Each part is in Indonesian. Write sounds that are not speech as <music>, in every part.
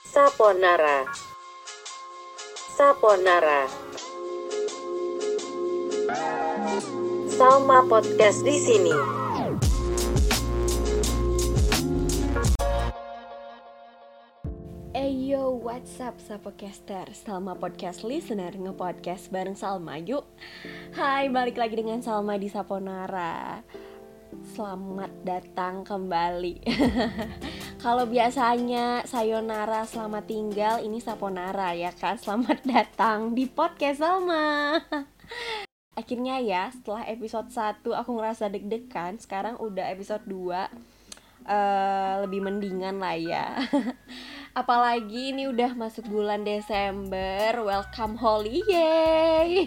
Saponara. Saponara. Salma Podcast di sini. Eyo, what's up Sapocaster? Salma Podcast Listener nge-podcast bareng Salma yuk Hai, balik lagi dengan Salma di Saponara Selamat datang kembali <laughs> Kalau biasanya sayonara selamat tinggal Ini Saponara ya kan Selamat <laughs> datang di podcast Salma. <laughs> Akhirnya ya setelah episode 1 aku ngerasa deg-degan Sekarang udah episode 2 Eh, lebih mendingan lah ya. <laughs> Apalagi ini udah masuk bulan Desember welcome holiday.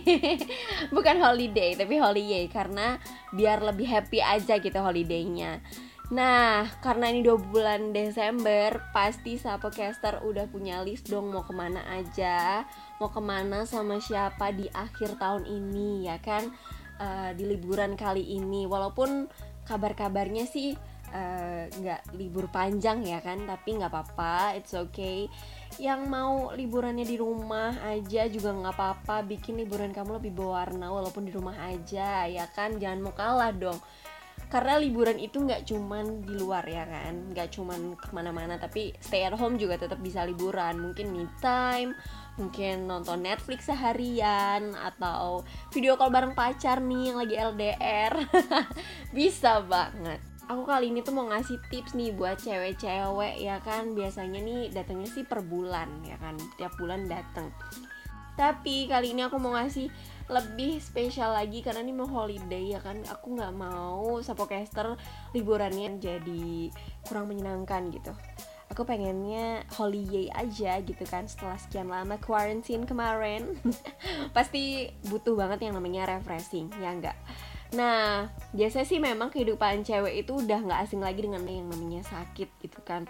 Bukan holiday tapi holiday karena biar lebih happy aja gitu holidaynya Nah, karena ini dua bulan Desember, pasti Sapocaster udah punya list dong mau ke mana aja, mau ke mana sama siapa di akhir tahun ini, ya kan? Eh, di liburan kali ini, walaupun kabar-kabarnya sih eh, nggak libur panjang ya kan tapi nggak apa-apa it's okay. Yang mau liburannya di rumah aja juga nggak apa-apa bikin liburan kamu lebih berwarna walaupun di rumah aja ya kan? Jangan mau kalah dong karena liburan itu nggak cuman di luar ya kan? Nggak cuman ke mana-mana tapi stay at home juga tetap bisa liburan. Mungkin me time mungkin nonton Netflix seharian atau video call bareng pacar nih yang lagi LDR <laughs> bisa banget. Aku kali ini tuh mau ngasih tips nih buat cewek-cewek ya kan? Biasanya nih datangnya sih per bulan ya kan? Tiap bulan datang tapi kali ini aku mau ngasih lebih spesial lagi karena ini mau holiday ya kan aku nggak mau sapocaster liburannya jadi kurang menyenangkan gitu aku pengennya holiday aja gitu kan setelah sekian lama quarantine kemarin <laughs> pasti butuh banget yang namanya refreshing ya enggak Nah, biasanya sih memang kehidupan cewek itu udah nggak asing lagi dengan yang namanya sakit gitu kan.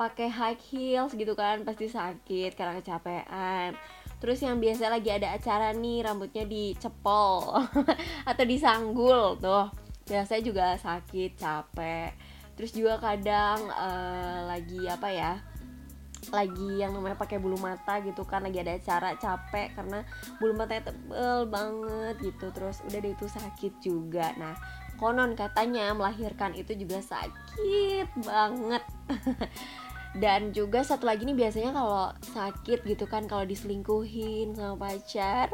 Pakai high heels gitu kan pasti sakit karena kecapean. Terus yang biasa lagi ada acara nih rambutnya dicepol <laughs> atau disanggul tuh. Biasanya juga sakit, capek. Terus juga kadang eh, lagi apa ya? lagi yang namanya pakai bulu mata gitu kan lagi ada acara capek karena bulu matanya tebel banget gitu terus udah deh itu sakit juga nah konon katanya melahirkan itu juga sakit banget <laughs> dan juga satu lagi nih biasanya kalau sakit gitu kan kalau diselingkuhin sama pacar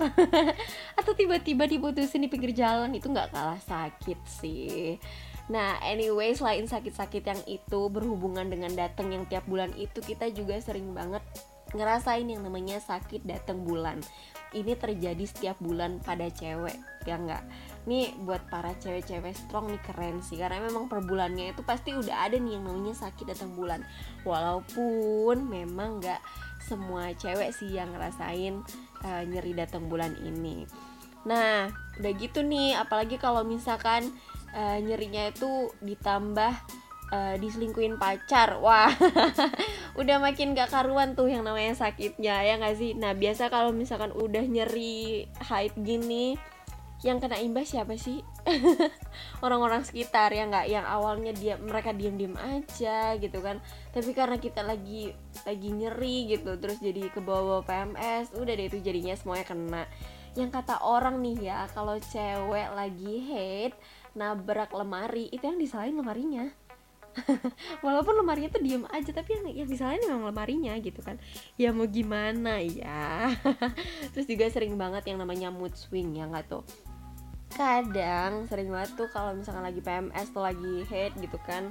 <laughs> atau tiba-tiba diputusin di pinggir jalan itu nggak kalah sakit sih. Nah, anyway, selain sakit-sakit yang itu berhubungan dengan datang yang tiap bulan itu kita juga sering banget ngerasain yang namanya sakit datang bulan. Ini terjadi setiap bulan pada cewek, ya enggak? Nih buat para cewek-cewek strong nih keren sih karena memang per bulannya itu pasti udah ada nih yang namanya sakit datang bulan. Walaupun memang nggak semua cewek sih yang ngerasain uh, nyeri datang bulan ini. Nah, udah gitu nih, apalagi kalau misalkan uh, nyerinya itu ditambah uh, diselingkuin pacar. Wah <laughs> udah makin gak karuan tuh yang namanya sakitnya ya gak sih? Nah biasa kalau misalkan udah nyeri haid gini yang kena imbas siapa sih? <laughs> Orang-orang sekitar ya nggak? Yang awalnya dia mereka diam-diam aja gitu kan. Tapi karena kita lagi lagi nyeri gitu terus jadi ke bawah PMS udah deh itu jadinya semuanya kena. Yang kata orang nih ya kalau cewek lagi hate nabrak lemari itu yang disalahin lemarinya <laughs> walaupun lemarinya tuh diem aja tapi yang yang disalahin memang lemarinya gitu kan. Ya mau gimana ya? <laughs> Terus juga sering banget yang namanya mood swing ya nggak tuh? Kadang sering banget tuh kalau misalkan lagi PMS tuh lagi hate gitu kan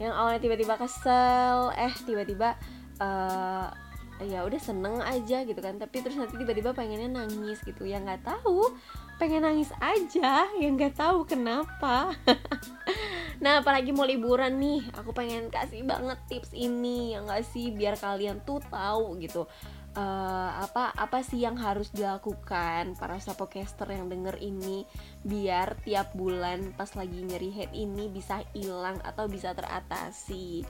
yang awalnya tiba-tiba kesel eh tiba-tiba uh, ya udah seneng aja gitu kan. Tapi terus nanti tiba-tiba pengennya nangis gitu. Ya nggak tahu pengen nangis aja yang nggak tahu kenapa <laughs> nah apalagi mau liburan nih aku pengen kasih banget tips ini yang nggak sih? Biar kalian tuh tahu gitu uh, apa apa sih yang harus dilakukan para sapocaster yang denger ini biar tiap bulan pas lagi nyeri head ini bisa hilang atau bisa teratasi.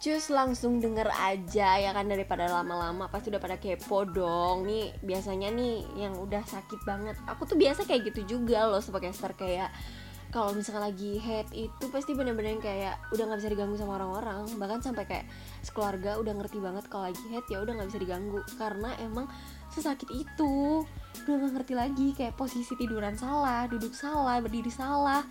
Cus langsung denger aja ya kan daripada lama-lama. Pasti udah pada kepo dong. Nih biasanya nih yang udah sakit banget. Aku tuh biasa kayak gitu juga loh sebagai kayak kalau misalkan lagi head itu pasti bener-bener kayak udah nggak bisa diganggu sama orang-orang. Bahkan sampai kayak sekeluarga udah ngerti banget kalau lagi head ya udah nggak bisa diganggu. Karena emang sesakit itu. Udah nggak ngerti lagi kayak posisi tiduran salah duduk salah berdiri salah.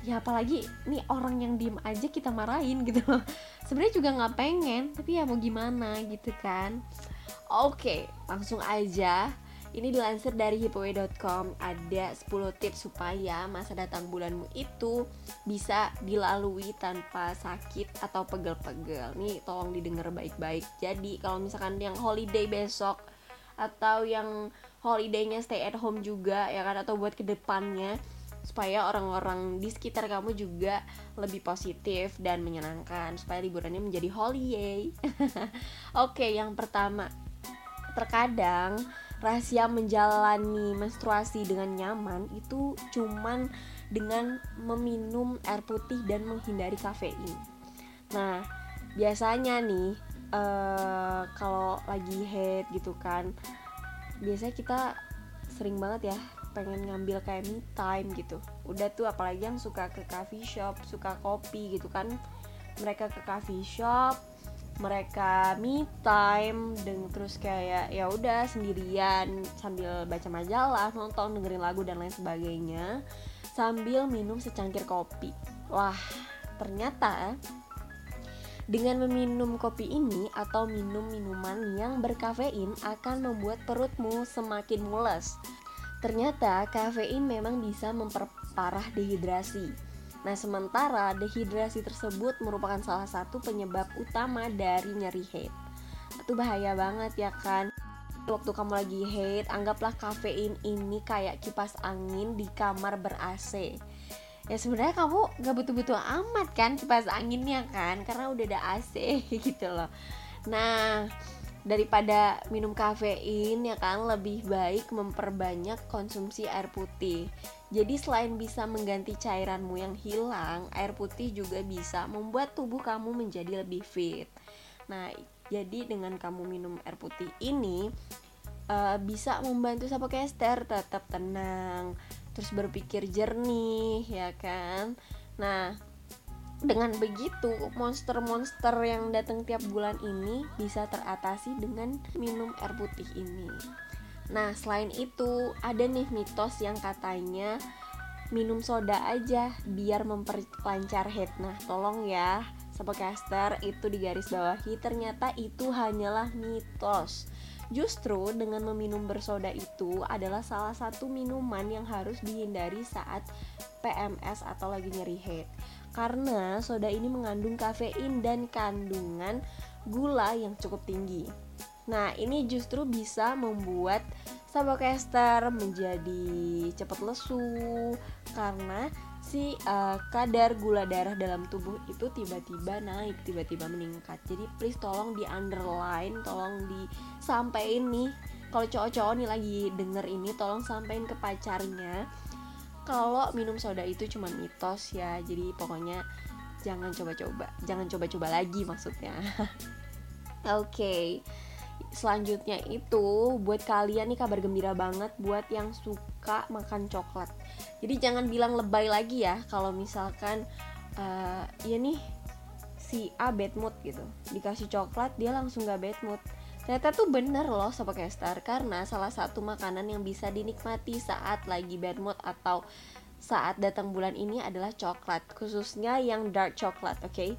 Ya apalagi nih orang yang diem aja kita marahin gitu loh. <laughs> Sebenarnya juga nggak pengen tapi ya mau gimana gitu kan. Oke langsung aja ini dilansir dari hipaway.com ada 10 tips supaya masa datang bulanmu itu bisa dilalui tanpa sakit atau pegel-pegel. Nih tolong didengar baik-baik. Jadi kalau misalkan yang holiday besok atau yang holidaynya stay at home juga ya kan atau buat ke depannya supaya orang-orang di sekitar kamu juga lebih positif dan menyenangkan supaya liburannya menjadi holiday. <laughs> Oke, yang pertama terkadang rahasia menjalani menstruasi dengan nyaman itu cuman dengan meminum air putih dan menghindari kafein. Nah, biasanya nih uh, kalau lagi head gitu kan, biasanya kita sering banget ya pengen ngambil kayak me time gitu. Udah tuh apalagi yang suka ke coffee shop, suka kopi gitu kan. Mereka ke coffee shop, mereka me time dan terus kayak ya udah sendirian sambil baca majalah nonton dengerin lagu dan lain sebagainya sambil minum secangkir kopi wah ternyata dengan meminum kopi ini atau minum minuman yang berkafein akan membuat perutmu semakin mules. Ternyata kafein memang bisa memperparah dehidrasi. Nah, sementara dehidrasi tersebut merupakan salah satu penyebab utama dari nyeri head. Itu bahaya banget ya kan? Waktu kamu lagi head, anggaplah kafein ini kayak kipas angin di kamar ber-AC. Ya sebenarnya kamu gak butuh-butuh amat kan kipas anginnya kan, karena udah ada AC <laughs> gitu loh. Nah, daripada minum kafein ya kan lebih baik memperbanyak konsumsi air putih. Jadi selain bisa mengganti cairanmu yang hilang, air putih juga bisa membuat tubuh kamu menjadi lebih fit. Nah, jadi dengan kamu minum air putih ini uh, bisa membantu Kester tetap tenang, terus berpikir jernih ya kan. Nah, dengan begitu monster-monster yang datang tiap bulan ini bisa teratasi dengan minum air putih ini. Nah, selain itu, ada nih mitos yang katanya minum soda aja biar memperlancar head. Nah, tolong ya, Sapocaster itu di garis bawahi ternyata itu hanyalah mitos. Justru dengan meminum bersoda itu adalah salah satu minuman yang harus dihindari saat PMS atau lagi nyeri head. Karena soda ini mengandung kafein dan kandungan gula yang cukup tinggi. Nah, ini justru bisa membuat Sabocaster menjadi cepat lesu karena si uh, kadar gula darah dalam tubuh itu tiba-tiba naik, tiba-tiba meningkat. Jadi please tolong di underline, tolong disampaikan nih kalau cowok-cowok nih lagi denger ini tolong sampaikan ke pacarnya kalau minum soda itu cuma mitos ya. Jadi pokoknya jangan coba-coba, jangan coba-coba lagi maksudnya. <laughs> Oke. okay selanjutnya itu buat kalian nih kabar gembira banget buat yang suka makan coklat. Jadi jangan bilang lebay lagi ya kalau misalkan uh, ya nih si A bad mood gitu. Dikasih coklat dia langsung gak bad mood. Ternyata tuh bener loh Sobat Star karena salah satu makanan yang bisa dinikmati saat lagi bad mood atau saat datang bulan ini adalah coklat khususnya yang dark coklat oke? Okay?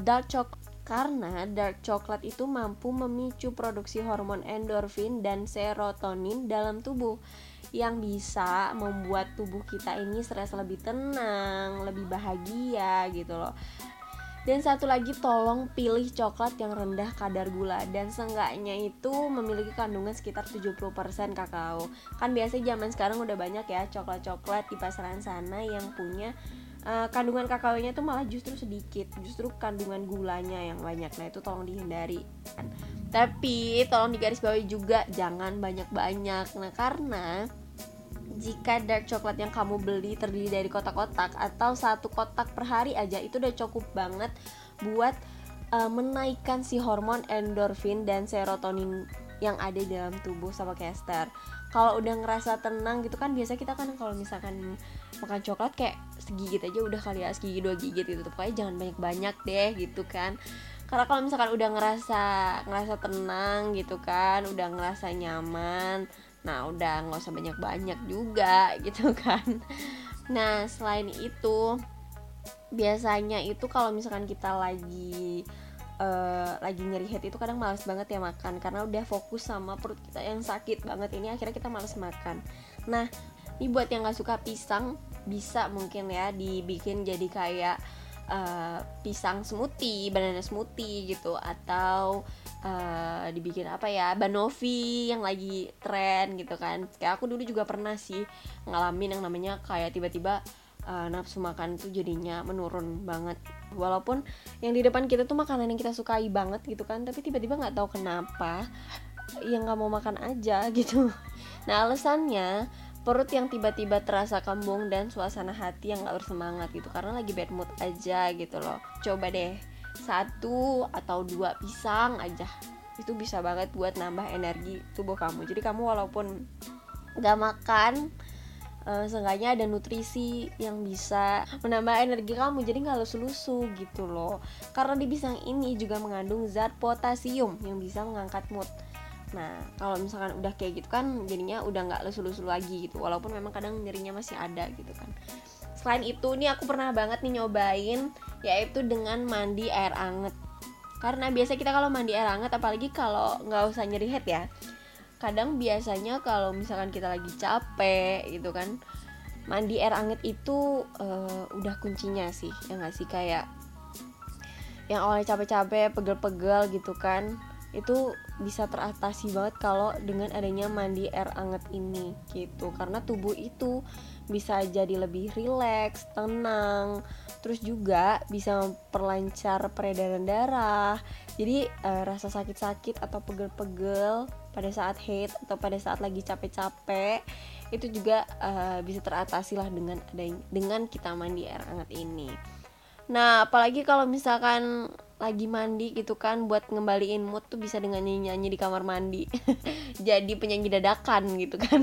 dark coklat karena dark coklat itu mampu memicu produksi hormon endorfin dan serotonin dalam tubuh yang bisa membuat tubuh kita ini serasa lebih tenang, lebih bahagia gitu loh. Dan satu lagi tolong pilih coklat yang rendah kadar gula dan seenggaknya itu memiliki kandungan sekitar 70% kakao. Kan biasanya zaman sekarang udah banyak ya coklat-coklat di pasaran sana yang punya uh, kandungan kakaonya tuh malah justru sedikit justru kandungan gulanya yang banyak. Nah itu tolong dihindari. Tapi tolong digarisbawahi juga jangan banyak-banyak. Nah karena jika dark coklat yang kamu beli terdiri dari kotak-kotak atau satu kotak per hari aja itu udah cukup banget buat uh, menaikkan si hormon endorfin dan serotonin yang ada dalam tubuh sama caster kalau udah ngerasa tenang gitu kan biasa kita kan kalau misalkan makan coklat kayak segigit aja udah kali ya segigit dua gigit gitu. Pokoknya jangan banyak-banyak deh gitu kan. Karena kalau misalkan udah ngerasa ngerasa tenang gitu kan udah ngerasa nyaman nah udah nggak usah banyak-banyak juga <laughs> gitu kan. Nah selain itu biasanya itu kalau misalkan kita lagi uh, lagi nyeri head itu kadang males banget ya makan. Karena udah fokus sama perut kita yang sakit banget ini akhirnya kita males makan. Nah ini buat yang nggak suka pisang bisa mungkin ya dibikin jadi kayak uh, pisang smoothie, banana smoothie gitu. Atau uh, dibikin apa ya banovi yang lagi tren gitu kan. Kayak aku dulu juga pernah sih ngalamin yang namanya kayak tiba-tiba uh, nafsu makan tuh jadinya menurun banget. Walaupun yang di depan kita tuh makanan yang kita sukai banget gitu kan tapi tiba-tiba nggak tahu kenapa yang nggak mau makan aja gitu. Nah alasannya perut yang tiba-tiba terasa kembung dan suasana hati yang gak bersemangat gitu karena lagi bad mood aja gitu loh. Coba deh satu atau dua pisang aja. Itu bisa banget buat nambah energi tubuh kamu. Jadi kamu walaupun gak makan uh, seenggaknya ada nutrisi yang bisa menambah energi kamu jadi nggak lusu-lusu gitu loh. Karena di pisang ini juga mengandung zat potasium yang bisa mengangkat mood nah kalau misalkan udah kayak gitu kan jadinya udah nggak lesu-lesu lagi gitu walaupun memang kadang nyerinya masih ada gitu kan. Selain itu nih aku pernah banget nih nyobain yaitu dengan mandi air anget. Karena biasa kita kalau mandi air anget apalagi kalau nggak usah nyeri head ya kadang biasanya kalau misalkan kita lagi capek gitu kan mandi air anget itu uh, udah kuncinya sih ya nggak sih? Kayak yang awalnya capek-capek pegel-pegel gitu kan itu bisa teratasi banget kalau dengan adanya mandi air anget ini gitu karena tubuh itu bisa jadi lebih rileks, tenang, terus juga bisa memperlancar peredaran darah. Jadi uh, rasa sakit-sakit atau pegel-pegel pada saat hate atau pada saat lagi capek-capek itu juga uh, bisa teratasi lah dengan dengan kita mandi air hangat ini. Nah, apalagi kalau misalkan lagi mandi gitu kan buat ngembaliin mood tuh bisa dengan nyanyi-nyanyi di kamar mandi. <laughs> Jadi penyanyi dadakan gitu kan.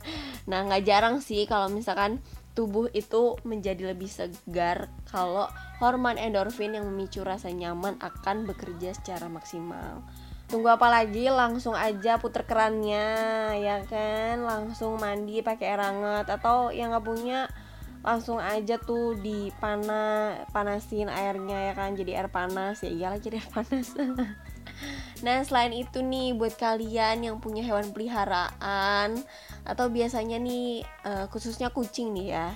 <laughs> nah, nggak jarang sih kalau misalkan tubuh itu menjadi lebih segar kalau hormon endorfin yang memicu rasa nyaman akan bekerja secara maksimal. Tunggu apa lagi? Langsung aja puter kerannya, ya kan? Langsung mandi pakai air hangat atau yang nggak punya langsung aja tuh dipana panasin airnya ya kan jadi air panas. Ya iyalah jadi air panas. <laughs> Nah selain itu nih buat kalian yang punya hewan peliharaan atau biasanya nih uh, khususnya kucing nih ya.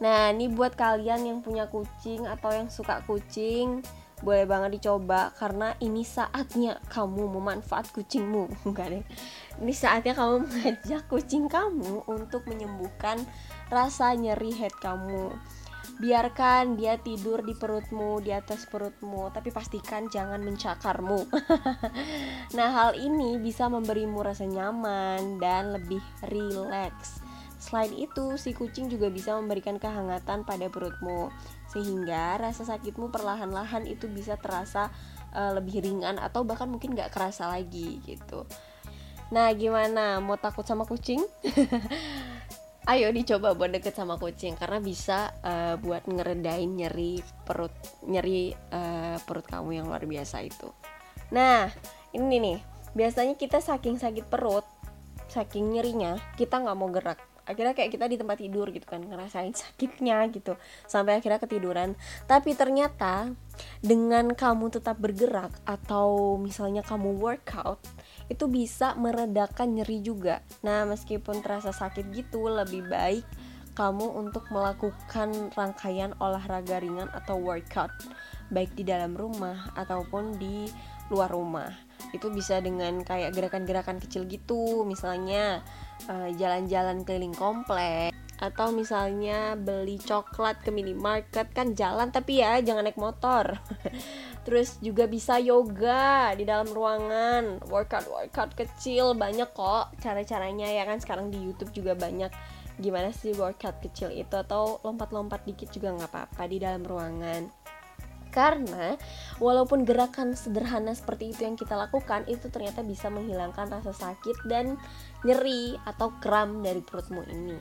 Nah ini buat kalian yang punya kucing atau yang suka kucing boleh banget dicoba karena ini saatnya kamu memanfaat kucingmu. <laughs> Enggak deh. Ini saatnya kamu mengajak kucing kamu untuk menyembuhkan rasa nyeri head kamu. Biarkan dia tidur di perutmu di atas perutmu tapi pastikan jangan mencakarmu. <laughs> Nah hal ini bisa memberimu rasa nyaman dan lebih rileks. Selain itu, si kucing juga bisa memberikan kehangatan pada perutmu sehingga rasa sakitmu perlahan-lahan itu bisa terasa uh, lebih ringan atau bahkan mungkin gak kerasa lagi gitu. Nah gimana? Mau takut sama kucing? <laughs> Ayo dicoba buat deket sama kucing karena bisa uh, buat ngeredain nyeri perut nyeri uh, perut kamu yang luar biasa itu. Nah ini nih. Biasanya kita saking sakit perut saking nyerinya kita nggak mau gerak akhirnya kayak kita di tempat tidur gitu kan ngerasain sakitnya gitu sampai akhirnya ketiduran. Tapi ternyata dengan kamu tetap bergerak atau misalnya kamu workout itu bisa meredakan nyeri juga. Nah meskipun terasa sakit gitu lebih baik kamu untuk melakukan rangkaian olahraga ringan atau workout. Baik di dalam rumah ataupun di luar rumah itu bisa dengan kayak gerakan-gerakan kecil gitu. Misalnya eh, jalan-jalan keliling komplek atau misalnya beli coklat ke minimarket. Kan jalan tapi ya jangan naik motor. <laughs> Terus juga bisa yoga di dalam ruangan. Workout workout kecil. Banyak kok cara-caranya ya kan. Sekarang di YouTube juga banyak. Gimana sih workout kecil itu? Atau lompat-lompat dikit juga nggak apa-apa di dalam ruangan karena walaupun gerakan sederhana seperti itu yang kita lakukan itu ternyata bisa menghilangkan rasa sakit dan nyeri atau kram dari perutmu ini.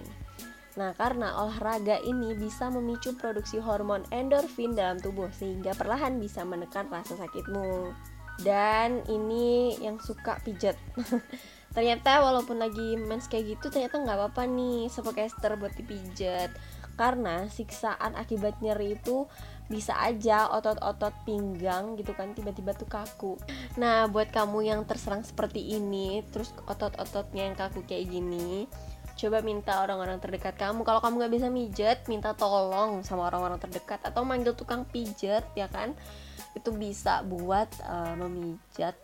Nah, karena olahraga ini bisa memicu produksi hormon endorfin dalam tubuh sehingga perlahan bisa menekan rasa sakitmu. Dan ini yang suka pijat. <laughs> ternyata walaupun lagi mens kayak gitu ternyata nggak apa-apa nih sepokester buat dipijat karena siksaan akibat nyeri itu bisa aja otot-otot pinggang gitu kan tiba-tiba tuh kaku. Nah buat kamu yang terserang seperti ini terus otot-ototnya yang kaku kayak gini coba minta orang-orang terdekat kamu. Kalau kamu nggak bisa mijet minta tolong sama orang-orang terdekat atau manggil tukang pijet ya kan? Itu bisa buat uh, memijat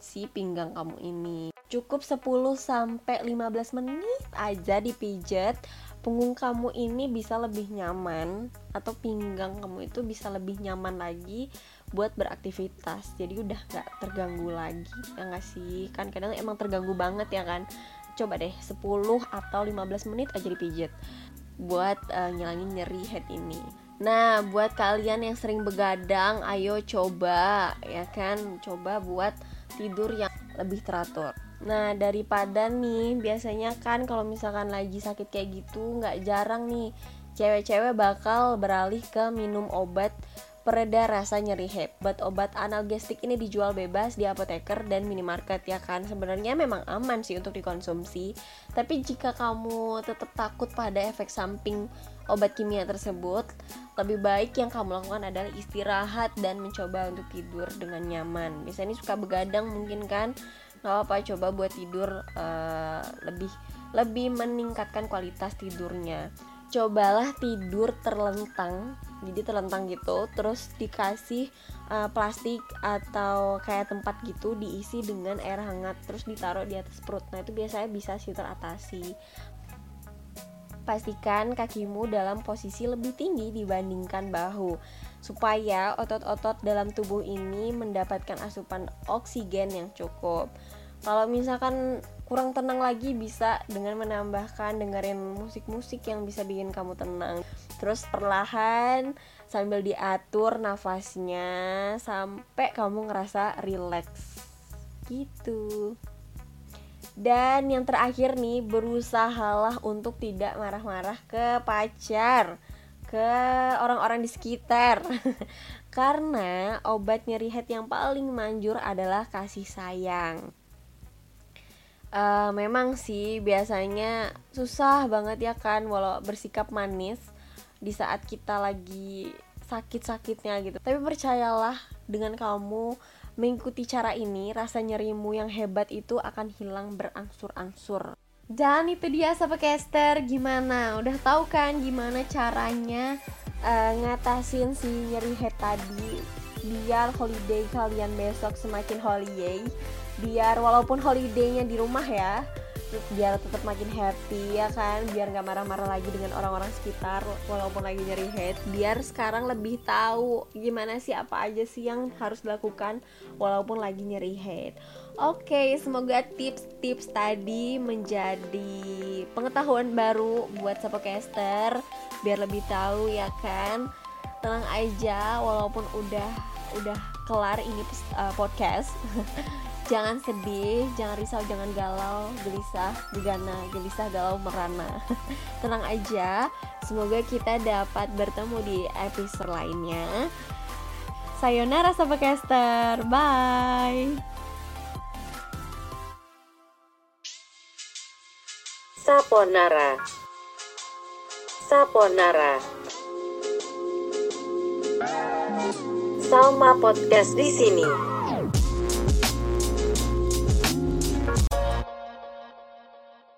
si pinggang kamu ini cukup 10 sampai 15 menit aja dipijat punggung kamu ini bisa lebih nyaman atau pinggang kamu itu bisa lebih nyaman lagi buat beraktivitas. Jadi udah gak terganggu lagi ya gak sih? Kan kadang emang terganggu banget ya kan? Coba deh 10 atau 15 menit aja dipijat buat uh, ngilangin nyeri head ini. Nah, buat kalian yang sering begadang, ayo coba ya kan, coba buat tidur yang lebih teratur. Nah daripada nih biasanya kan kalau misalkan lagi sakit kayak gitu nggak jarang nih cewek-cewek bakal beralih ke minum obat pereda rasa nyeri hebat obat analgestik ini dijual bebas di apoteker dan minimarket ya kan? Sebenarnya memang aman sih untuk dikonsumsi. Tapi jika kamu tetap takut pada efek samping obat kimia tersebut lebih baik yang kamu lakukan adalah istirahat dan mencoba untuk tidur dengan nyaman. Misalnya suka begadang mungkin kan nggak apa-apa coba buat tidur uh, lebih lebih meningkatkan kualitas tidurnya. Cobalah tidur terlentang jadi terlentang gitu terus dikasih uh, plastik atau kayak tempat gitu diisi dengan air hangat terus ditaruh di atas perut. Nah itu biasanya bisa sih teratasi pastikan kakimu dalam posisi lebih tinggi dibandingkan bahu supaya otot-otot dalam tubuh ini mendapatkan asupan oksigen yang cukup. Kalau misalkan kurang tenang lagi bisa dengan menambahkan dengerin musik-musik yang bisa bikin kamu tenang. Terus perlahan sambil diatur nafasnya sampai kamu ngerasa relax. Gitu. Dan yang terakhir nih, berusahalah untuk tidak marah-marah ke pacar ke orang-orang di sekitar. <laughs> Karena obat nyeri head yang paling manjur adalah kasih sayang. Uh, memang sih biasanya susah banget ya kan walau bersikap manis di saat kita lagi sakit-sakitnya gitu. Tapi percayalah dengan kamu mengikuti cara ini rasa nyerimu yang hebat itu akan hilang berangsur-angsur. Dan itu dia Caster. Gimana? Udah tahu kan gimana caranya uh, ngatasin si nyeri head tadi? Biar holiday kalian besok semakin holiday. Biar walaupun holidaynya di rumah ya biar tetap makin happy ya kan? Biar nggak marah-marah lagi dengan orang-orang sekitar walaupun lagi nyeri head biar sekarang lebih tahu gimana sih apa aja sih yang harus dilakukan walaupun lagi nyeri head oke semoga tips-tips tadi menjadi pengetahuan baru buat caster biar lebih tahu ya kan? Tenang aja walaupun udah udah kelar ini uh, podcast <laughs> jangan sedih, jangan risau, jangan galau, gelisah, gegana, gelisah, galau, merana. <laughs> Tenang aja, semoga kita dapat bertemu di episode lainnya. Sayonara Caster, bye. Saponara. Saponara. Salma Podcast di sini.